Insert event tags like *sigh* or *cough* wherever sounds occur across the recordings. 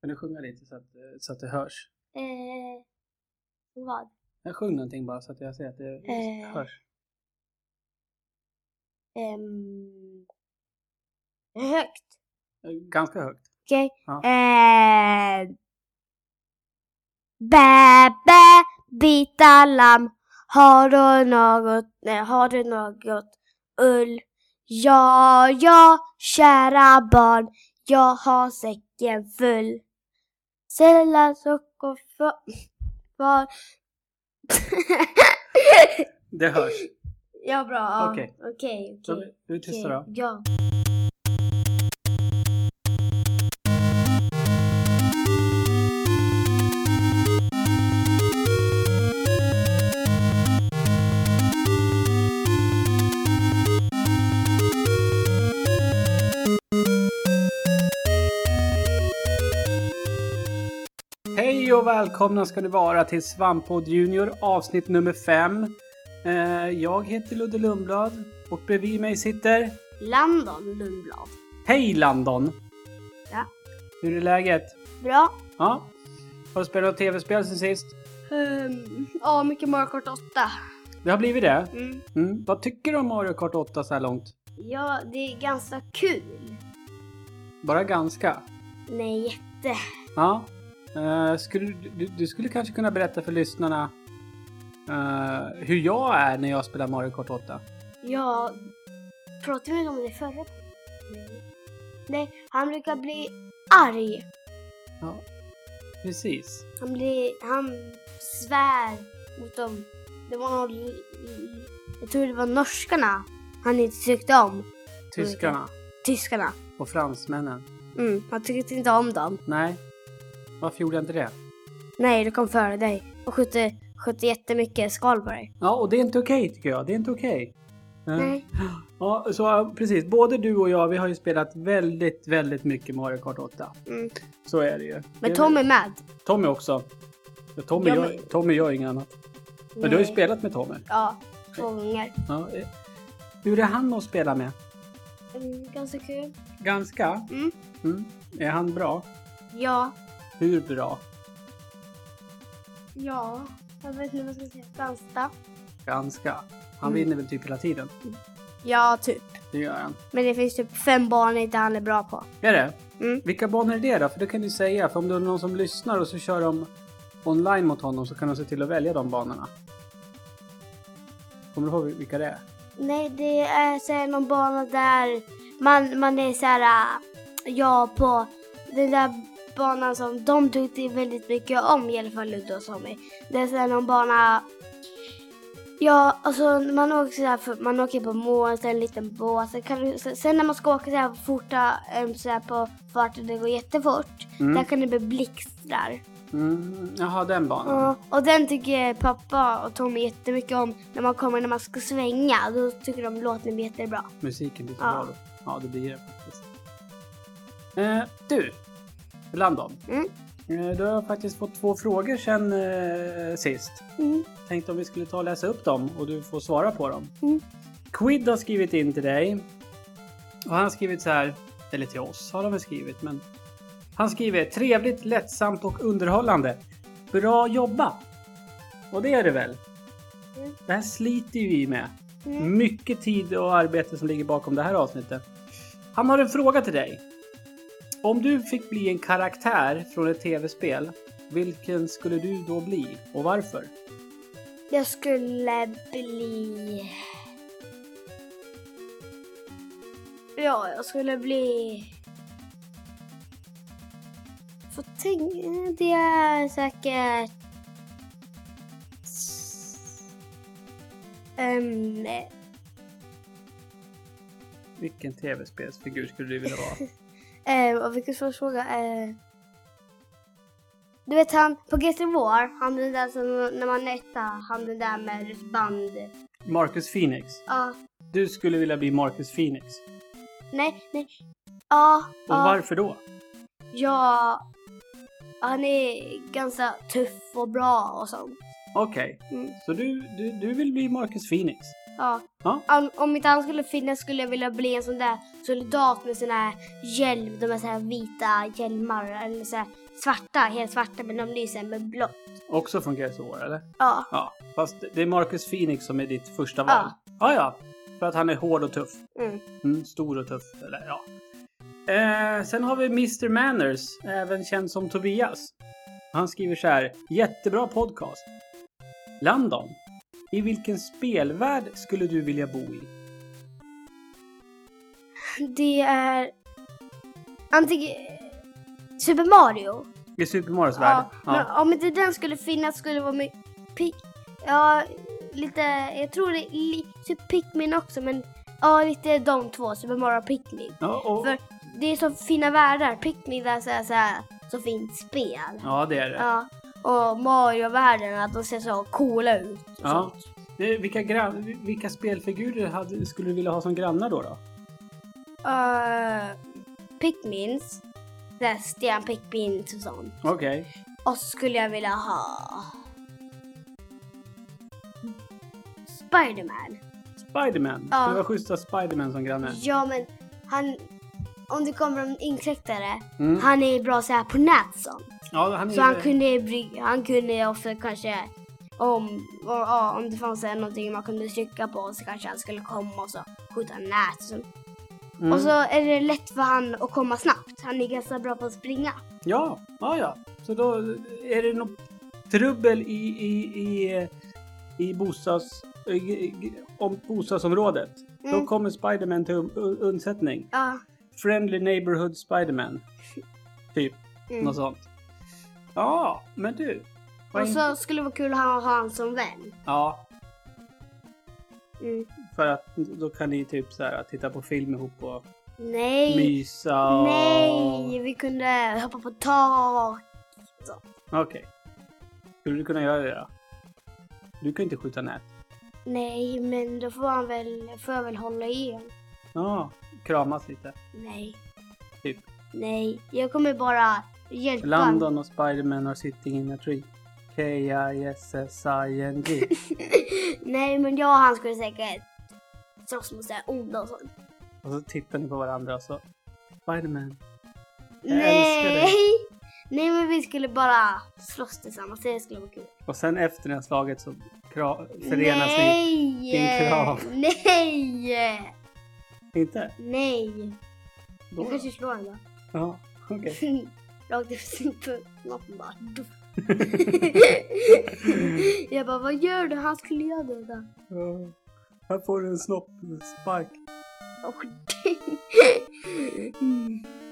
Kan du sjunga lite så att, eh, så att det hörs? Eh, vad? Jag sjung någonting bara så att jag ser att det Eh. hörs. Ehm, högt. Eh, Ganska högt. Okej. Ja. Eh, bä, bä, bita lamm. Har du något, nej, har du något ull? Ja, ja, kära barn, jag har säcken full. Sällan socker för... Det hörs. ja, bra. Okej. Okej, okej. du tysta då? Ja. Välkomna ska ni vara till Svamppodd Junior avsnitt nummer 5. Jag heter Ludde Lundblad och bredvid mig sitter Landon Lundblad. Hej Landon! Ja. Hur är läget? Bra. Ja? Har du spelat något tv-spel sen sist? Um, ja, mycket Mario Kart 8. Det har blivit det? Mm. Mm. Vad tycker du om Mario Kart 8 så här långt? Ja, det är ganska kul. Bara ganska? Nej, jätte. Ja. Eh, skulle, du- du, skulle kanske kunna berätta för lyssnarna eh, hur jag är när jag spelar Mario Kart 8? Ja, pratade vi om det förra? Nej, han brukar bli arg. Ja, precis. Han blir, han svär mot dem. Det var någon, jag tror det var norskarna han inte tyckte om. Tyskarna Tyskarna. och fransmännen. Mm, han tyckte inte om dem. Nej. Varför gjorde jag inte det? Nej, de kom före dig och skötte, skötte jättemycket skal på dig. Ja, och det är inte okej tycker jag. Det är inte okej. Nej. Ja, så precis. Både du och jag, vi har ju spelat väldigt, väldigt mycket Mario Kart 8. Mm. Så är det ju. Men Tom är med. Tommy också. Tommy, Ja, gör, Tommy gör inget annat. Men du har ju Nej. spelat med Tommy. Ja, två gånger. Ja, eh, hur är han att spela med? Mm, ganska kul. Ganska. Mm. Mm. Är han bra? Ja. Hur bra? Ja. Jag vet inte vad jag ska säga. Ganska. Ganska. Han Mm. vinner väl typ hela tiden? Ja, typ. Det gör han. Men det finns typ fem barn inte han är bra på. Är det? Mm. Vilka banor är det då? För det kan du säga. För om det är någon som lyssnar och så kör de online mot honom så kan de se till att välja de banorna. Kommer du ihåg vilka det är? Nej, det är så här någon bana där man, man är så här, äh, ja på den där banan som de tyckte väldigt mycket om i alla fall Ludde och Tommy. Det är någon bana Ja, alltså man åker så här, man åker på moln, en liten båt. Sen, kan du, sen när man ska åka så här forta, um, så här på farten, det går jättefort. Mm. Där kan det bli blixtrar. Mm, jaha, den banan. Ja, och den tycker pappa och Tommy jättemycket om när man kommer när man ska svänga. Då tycker de låten blir jättebra. Musiken blir så Ja. bra då. Ja, det blir det faktiskt. Eh, du, Landon. Mm. Eh, du har faktiskt fått två frågor sen eh, sist. Mm. Tänkte om vi skulle ta och läsa upp dem och du får svara på dem. Mm. Quid har skrivit in till dig. Och han har skrivit så här, eller till oss har de väl skrivit, men han skriver trevligt, lättsamt och underhållande. Bra jobbat! Och det är det väl? Mm. Det här sliter ju vi med. Mm. Mycket tid och arbete som ligger bakom det här avsnittet. Han har en fråga till dig. Om du fick bli en karaktär från ett tv-spel, vilken skulle du då bli och varför? Jag skulle bli... Ja, jag skulle bli... Får tänka... Det är säkert... Um, Vilken tv-spelsfigur skulle du vilja vara? *laughs* Eh, och vilken svår fråga. Eh, du vet han på GT War, han den där som när man är etta, han den där med band. Marcus Phoenix. Ja, Du skulle vilja bli Marcus Phoenix. nej, nej. Ja, Och ja, varför då? ja. Han är ganska tuff och bra och sånt. Okej, Mm. så du, du, du vill bli Marcus Phoenix. Ja. Ja. Om, om inte han skulle finnas skulle jag vilja bli en sån där soldat med sån här hjälm. De är så här vita hjälmar. Eller så här svarta, helt svarta men de lyser med blått. Också från Gears of War, eller? Ja. Ja. Fast det är Marcus Phoenix som är ditt första val. Ja, ja. För att han är hård och tuff. Mm. Mm, stor och tuff. Eller, ja. Eh, sen har vi Mr. Manners, även känd som Tobias. Han skriver så här. Jättebra podcast. Landon. I vilken spelvärld skulle du vilja bo i? Det är antingen Super Mario. I Super Marios värld? Ja, men om inte den skulle finnas skulle det vara med pi- Ja, lite, jag tror det är li- typ Pikmin också men ja, lite de två, Super Mario och Pikmin. Ja, och, För det är så fina världar. Pikmin är så, här, så, här, så fint spel. ja, det är det. Ja. Och Mario-världen, att de ser så coola ut. Ja. sånt. Eh, Vilka, gran- vilka spelfigurer hade, skulle du vilja ha som grannar då? då? Uh, Pikmins. Där Stian Pikmins och sånt. Okej. Och så skulle jag vilja ha... Spiderman. Spiderman. Ja. Skulle vara schysst att ha Spiderman som granne. Ja men han... Om det kommer en inkräktare, Mm. han är bra så här på nät sånt. Ja, han Så han kunde, han kunde ofta kanske om, om det fanns någonting man kunde trycka på så kanske han skulle komma och så skjuta nät. Och, så. Mm. och så är det lätt för han att komma snabbt. Han är ganska bra på att springa. Ja, ja, ja. Så då är det något trubbel i, i, i, i, bostads, i, om bostadsområdet. Då Mm. kommer Spiderman till un- un- undsättning. Ja. Friendly Neighborhood Spiderman. Typ, Mm. något sånt. Ja, men du. Och in- så skulle det vara kul att ha han som vän. Ja, Mm. för att då kan ni typ så här titta på film ihop och Nej. mysa och... Nej, vi kunde hoppa på tak. Okej. Skulle du kunna göra det då? Du kan inte skjuta nät. Nej, men då får han väl, får jag väl hålla i honom. Ja, kramas lite. Nej. Typ. Nej, jag kommer bara hjälpa London och Spiderman are sitting in a tree. K-I-S-S-I-N-G. *laughs* Nej, men jag och han skulle säkert slåss mot såhär onda och sånt. och så tittar ni på varandra och så... Spiderman. Jag älskar dig. Nej! *laughs* Nej, men vi skulle bara slåss tillsammans. Det skulle vara kul. Och sen efter det här slaget så förenas ni. Nej! i en kram. Nej! Inte? Nej! Då? Jag kanske slår honom Ja, okej. då. *laughs* Rakt efter snoppen bara. duff. jag bara, vad gör du? Han skulle göra det där. Ja. Här får du en snoppspark. Och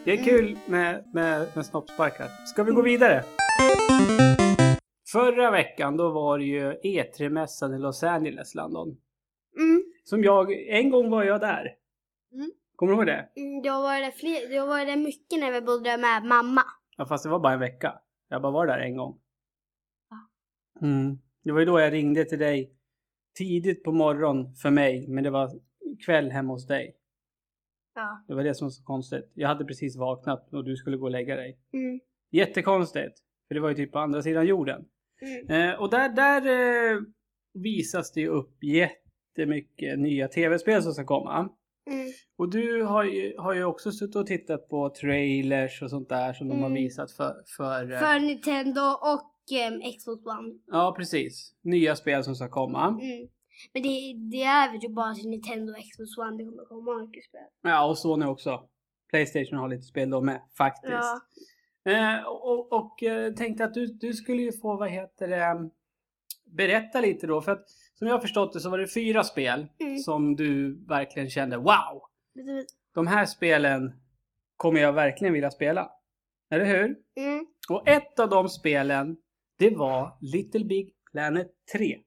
Det är kul med, med, med snoppsparkar. Ska vi gå vidare? Förra veckan då var det ju E3-mässan i Los Angeles, London. mm. Som jag, en gång var jag där. Mm. Kommer du ihåg det? Mm, Då var det, fler, då var det mycket när vi bodde med mamma. Ja, fast det var bara en vecka. Jag bara var där en gång. Ja. Mm. Det var ju då jag ringde till dig tidigt på morgon för mig, men det var kväll hemma hos dig. Ja. Det var det som var så konstigt. Jag hade precis vaknat och du skulle gå och lägga dig. Mm. Jättekonstigt. För det var ju typ på andra sidan jorden. Mm. Eh, och där, där eh, visas det ju upp jättemycket nya tv-spel som ska komma. Mm. Och du har ju, har ju också suttit och tittat på trailers och sånt där som de har Mm. visat för... för, eh, För Nintendo och um, Xbox One. Ja, precis. Nya spel som ska komma. Mm. Men det, det är väl ju bara till Nintendo och Xbox One det kommer komma mycket spel. Ja, och Sony också. Playstation har lite spel då med, faktiskt. Ja. Eh, och och eh, tänkte att du, du skulle ju få, vad heter det, berätta lite då. För att som jag har förstått det så var det fyra spel Mm. som du verkligen kände, wow! De här spelen kommer jag verkligen vilja spela. Eller hur? Mm. Och ett av de spelen, det var Little Big Planet 3.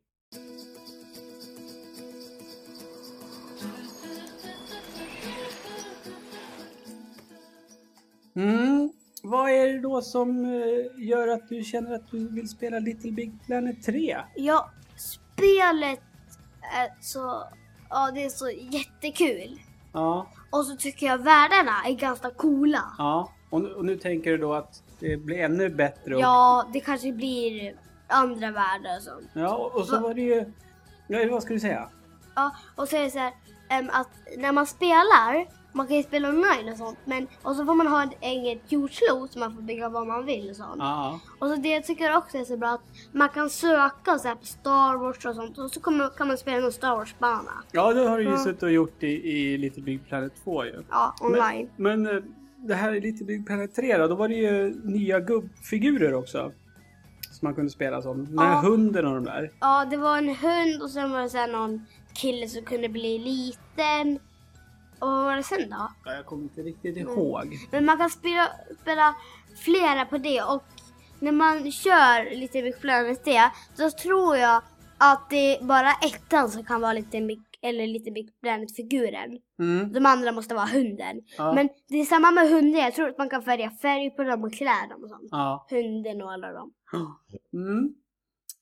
Mm. Vad är det då som eh, gör att du känner att du vill spela Little Big Planet 3? Ja, spelet är så... Ja, det är så jättekul. Ja, Och så tycker jag världarna är ganska coola. ja. Och, nu- och nu tänker du då att det blir ännu bättre? Och, Ja, det kanske blir andra världar och sånt. ja och, och så Va- var det ju... Ja, vad ska du säga? Ja, och så är det så här att när man spelar, man kan ju spela online och sånt, men och så får man ha ett eget jordklot så man får bygga vad man vill och sånt. Ja. Och så det jag tycker också är så bra att man kan söka så här på Star Wars och sånt och så kommer, kan man spela någon Star Wars-bana. Ja, det har du ju Ja. suttit och gjort i, i Little Big Planet 2 ju. Ja, online. Men, men eh, det här i Little Big Planet 3 då, då var det ju nya gubbfigurer också. Som man kunde spela som. Den här Ja. hunden och de där. Ja, det var en hund och sen var det så någon kille som kunde bli liten. Och vad var det sen då? Ja, jag kommer inte riktigt Mm. ihåg. Men man kan spela, spela flera på det och när man kör lite Big Planet det, så tror jag att det är bara ettan som kan vara lite Big, eller lite Big Planet-figuren. Mm. De andra måste vara hunden. Ja. Men det är samma med hundar, jag tror att man kan färga färg på dem och klä dem och sånt. Ja. Hunden och alla dem. Mm.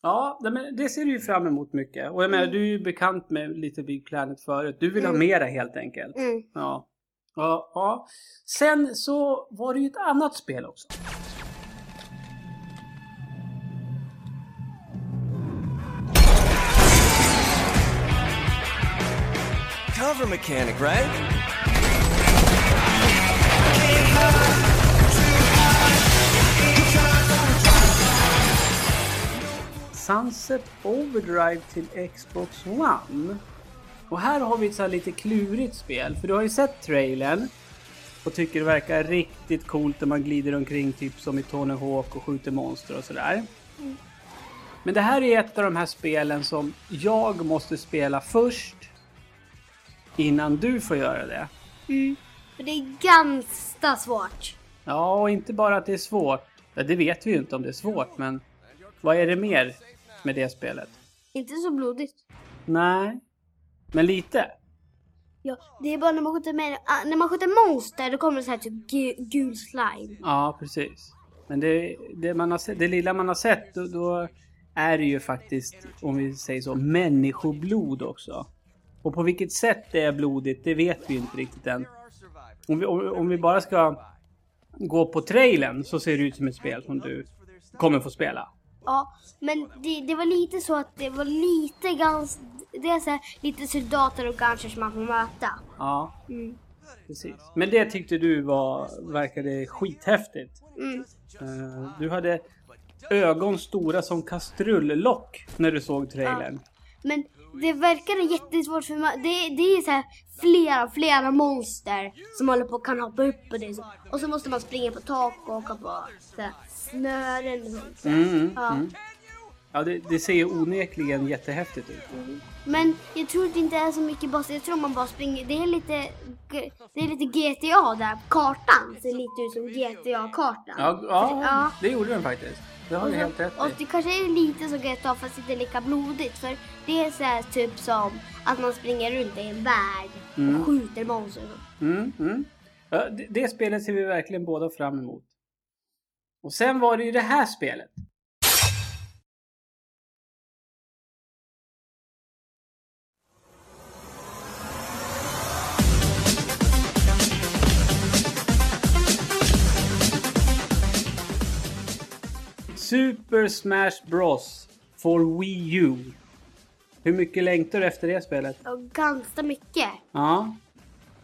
Ja, det- men det ser du ju fram emot mycket. Och jag menar, Mm. du är ju bekant med Little Big Planet förut. Du vill ha Mm. mera helt enkelt. Mm. Ja. Ja, ja. Sen så var det ju ett annat spel också. Cover mechanic, right? Sunset Overdrive till Xbox One. Och här har vi ett så lite klurigt spel. För du har ju sett trailern. Och tycker det verkar riktigt coolt när man glider omkring typ som i Tony Hawk och skjuter monster och sådär. Men det här är ett av de här spelen som jag måste spela först. Innan du får göra det. Mm. För det är ganska svårt. Ja, och inte bara att det är svårt. Ja, det vet vi ju inte om det är svårt, men vad är det mer med det spelet? Inte så blodigt. Nej, men lite. Ja, det är bara när man skjuter med, ah, när man skjuter monster då kommer det så här typ gu, gul slime. Ja, precis. Men det, det, man har sett, det lilla man har sett, då, då är det ju faktiskt, om vi säger så, människoblod också. Och på vilket sätt det är blodigt, det vet vi inte riktigt än. Om vi, om, om vi bara ska gå på trailern så ser det ut som ett spel som du kommer få spela. Ja, men det, det var lite så att det var lite ganska, det är så här, lite soldater och gangsters man får möta. Ja, Mm. precis. Men det tyckte du var, verkade skithäftigt. Mm. Eh, Du hade ögon stora som kastrullock när du såg trailern. Men det verkade jättesvårt för man, det, det är så här flera, flera monster som håller på kan hoppa upp på. Så, och så måste man springa på tak och åka på så här, snören sånt. Mm, mm, Ja. mm. Ja, det, det ser onekligen jättehäftigt ut. Men jag tror det inte är så mycket boss. Jag tror man bara springer. Det är lite, det är lite GTA där. Kartan ser lite ut som GTA-kartan. Ja, ja, Ja. det gjorde den faktiskt. Det har du så, helt rätt och det kanske är lite som GTA fast inte lika blodigt. För det är så här typ som att man springer runt i en värld Mm. och skjuter monster. Mm, mm. Ja, det, det spelet ser vi verkligen båda fram emot. Och sen var det ju det här spelet. Super Smash Bros for Wii U. Hur mycket längtar du efter det spelet? Ganska mycket. Ja.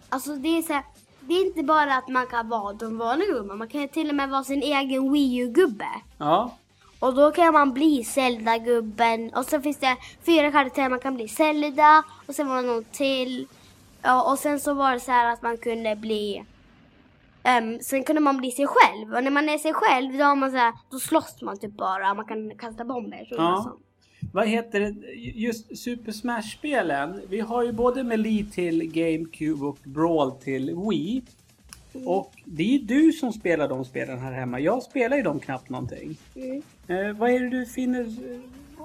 Alltså det är så här, Det är inte bara att man kan vara de vanliga gubbarna. Man kan till och med vara sin egen Wii U-gubbe. Ja. Och då kan man bli Zelda-gubben. Och så finns det fyra karaktärer man kan bli. Zelda och sen var det någon till. Ja, och sen så var det så här att man kunde bli... ehm, sen kunde man bli sig själv. Och när man är sig själv då, har man så här, då slåss man typ bara. Man kan kasta bomber. Så Ja. sånt. Vad heter det? Just Super Smash-spelen. Vi har ju både Melee till GameCube och Brawl till Wii. Och det är ju du som spelar de spelen här hemma. Jag spelar ju dem knappt någonting. Mm. Eh, vad är det du finner...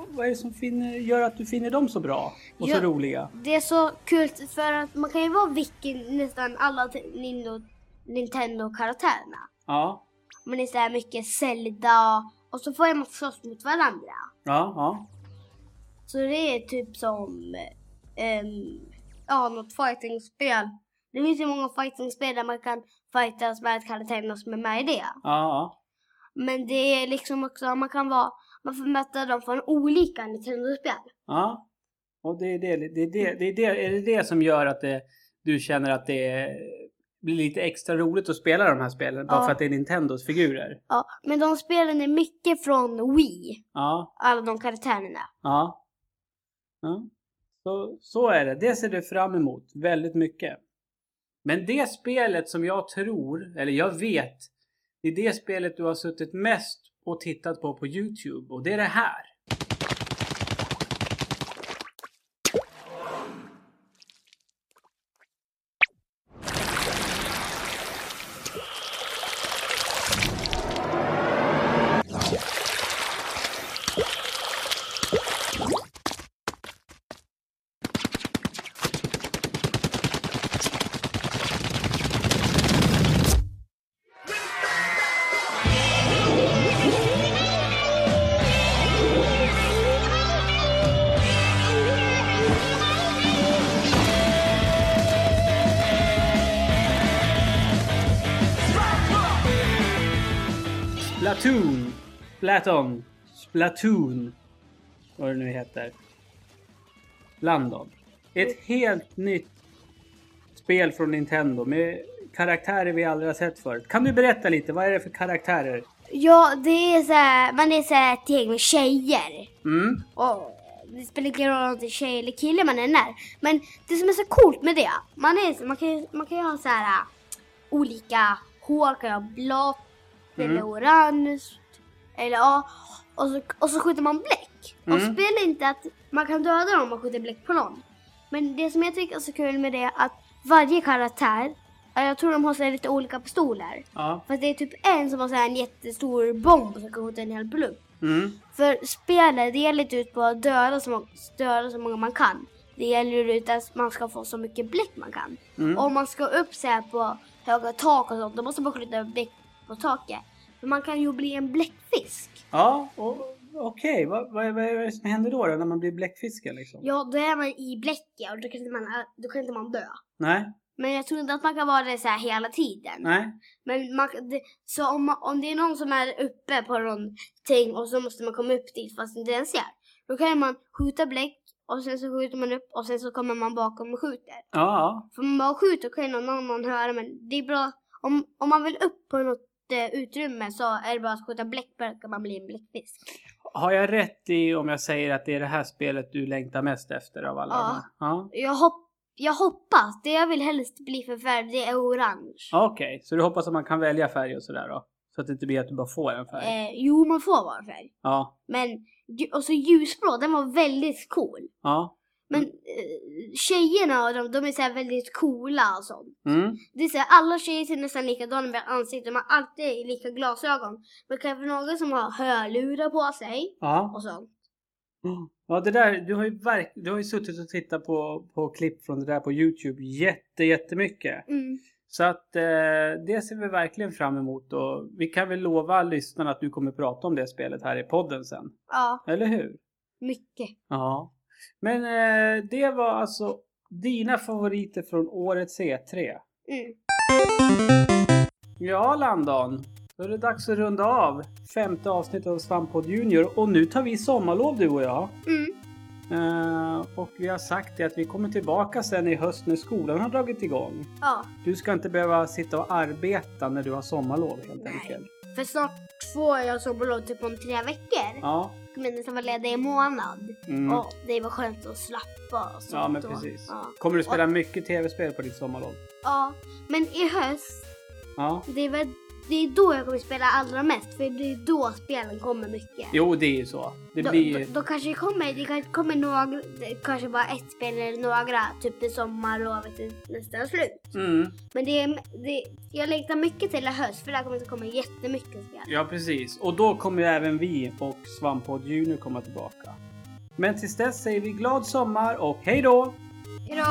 Vad är det som finner, gör att du finner dem så bra? Och så Ja. roliga? Det är så kul för att man kan ju vara vilken, nästan alla Nintendo-karaktärerna. Ja. Men det är så här mycket Zelda och så får man slåss mot varandra. Ja, ja. Så det är typ som ehm, ja, något fightingspel. Det finns ju många fightingspel där man kan fightas med karaktärerna som är med i det. Ja, ja. Men det är liksom också, man kan vara, man får möta dem från olika Nintendo-spel. ja. Och det är det, det, är det, det, är det, är det det som gör att det, du känner att det är, blir lite extra roligt att spela de här spelen? Bara Ja. för att det är Nintendos figurer? Ja, men de spelen är mycket från Wii. Ja, Alla de karaktärerna. ja ja. Så, så är det. Det ser du fram emot väldigt mycket. Men det spelet som jag tror, eller jag vet, det är det spelet du har suttit mest och tittat på på Youtube och det är det här. Splaton. Splatoon. Vad det nu heter. London. Ett helt nytt spel från Nintendo med karaktärer vi aldrig har sett förut. Kan du berätta lite? Vad är det för karaktärer? Ja, det är så här, man är så här ett gäng med tjejer. Mm. Och det spelar ingen roll om det är tjej eller kille man är. Men det som är så coolt med det, man, är, man, kan, man kan ju ha så här äh, olika hår, kan ha blått Mm. eller orange. Eller ja, och så, och så skjuter man bläck. Och Mm. spelar inte att man kan döda dem om man skjuter bläck på någon. Men det som jag tycker är så kul med det är att varje karaktär, jag tror de har så här lite olika pistoler. Ja. Fast det är typ en som har så här en jättestor bomb som kan skjuta en hel plupp. Mm. För spelet, det gäller inte ut på att döda så, många, döda så många man kan. Det gäller ut att man ska få så mycket bläck man kan. Mm. Och om man ska upp så här på höga tak och sånt, då måste man skjuta bläck på taket. Man kan ju bli en bläckfisk. Ja, och- okej. Vad, vad, vad är det som händer då, då när man blir bläckfiskar liksom? Ja, då är man i bläcket och då kan inte man, då kan inte man dö. Nej, Men jag tror inte att man kan vara det så här hela tiden. nej. Men man, det, så om, man, om det är någon som är uppe på någonting och så måste man komma upp dit fast inte ens ser. Då kan man skjuta bläck och sen så skjuter man upp och sen så kommer man bakom och skjuter. Ja. För man bara skjuter kan någon annan höra men det är bra. Om, om man vill upp på något utrymme så är det bara att skjuta bläck så kan man bli en bläckfisk. Har jag rätt i om jag säger att det är det här spelet du längtar mest efter av alla? Ja. ja. Jag, hopp, jag hoppas, det jag vill helst bli för färg det är orange. Okej, så du hoppas att man kan välja färg och sådär då? Så att det inte blir att du bara får en färg? Eh, jo, man får vara färg. Ja, Men och så ljusblå, den var väldigt cool. ja. Men eh, tjejerna och de, de är så väldigt coola och sånt. Mm. Det är så här, alla tjejer ser nästan likadana med ansiktet, de har alltid lika glasögon. Men kanske någon som har hörlurar på sig Ja. och sånt. Ja, det där, du har ju, verk, du har ju suttit och tittat på, på klipp från det där på Youtube jätte, jättemycket. Mm. Så att eh, det ser vi verkligen fram emot och vi kan väl lova lyssnarna att du kommer prata om det spelet här i podden sen. Ja, Eller hur? mycket. Ja. Men eh, det var alltså dina favoriter från årets E3. Mm. Ja, Landon. Då är det dags att runda av femte avsnittet av Svamppodd Junior och nu tar vi sommarlov du och jag. Mm. Eh, och vi har sagt det att vi kommer tillbaka sen i höst när skolan har dragit igång. Ja, Du ska inte behöva sitta och arbeta när du har sommarlov helt Nej. enkelt. för snart får jag sommarlov typ om tre veckor. Ja, Men nästan vara ledig i månad. mm. Och det var skönt att slappa och sånt. ja men och- precis. Ja. Kommer du spela mycket tv-spel på ditt sommarlov? ja, men i höst Ja. Det är, väl, det är då jag kommer spela allra mest, för det är då spelen kommer mycket. Jo, det är ju så. Det Då, blir... då, då kanske det kommer, det kanske kommer några, kanske bara ett spel eller några, typ i sommarlovet nästan slut. Mm. Men det det, jag längtar mycket till i höst, för där kommer det komma jättemycket spel. Ja, precis. Och då kommer ju även vi och Svamppodd Junior komma tillbaka. Men tills dess säger vi glad sommar och hej då! Hejdå!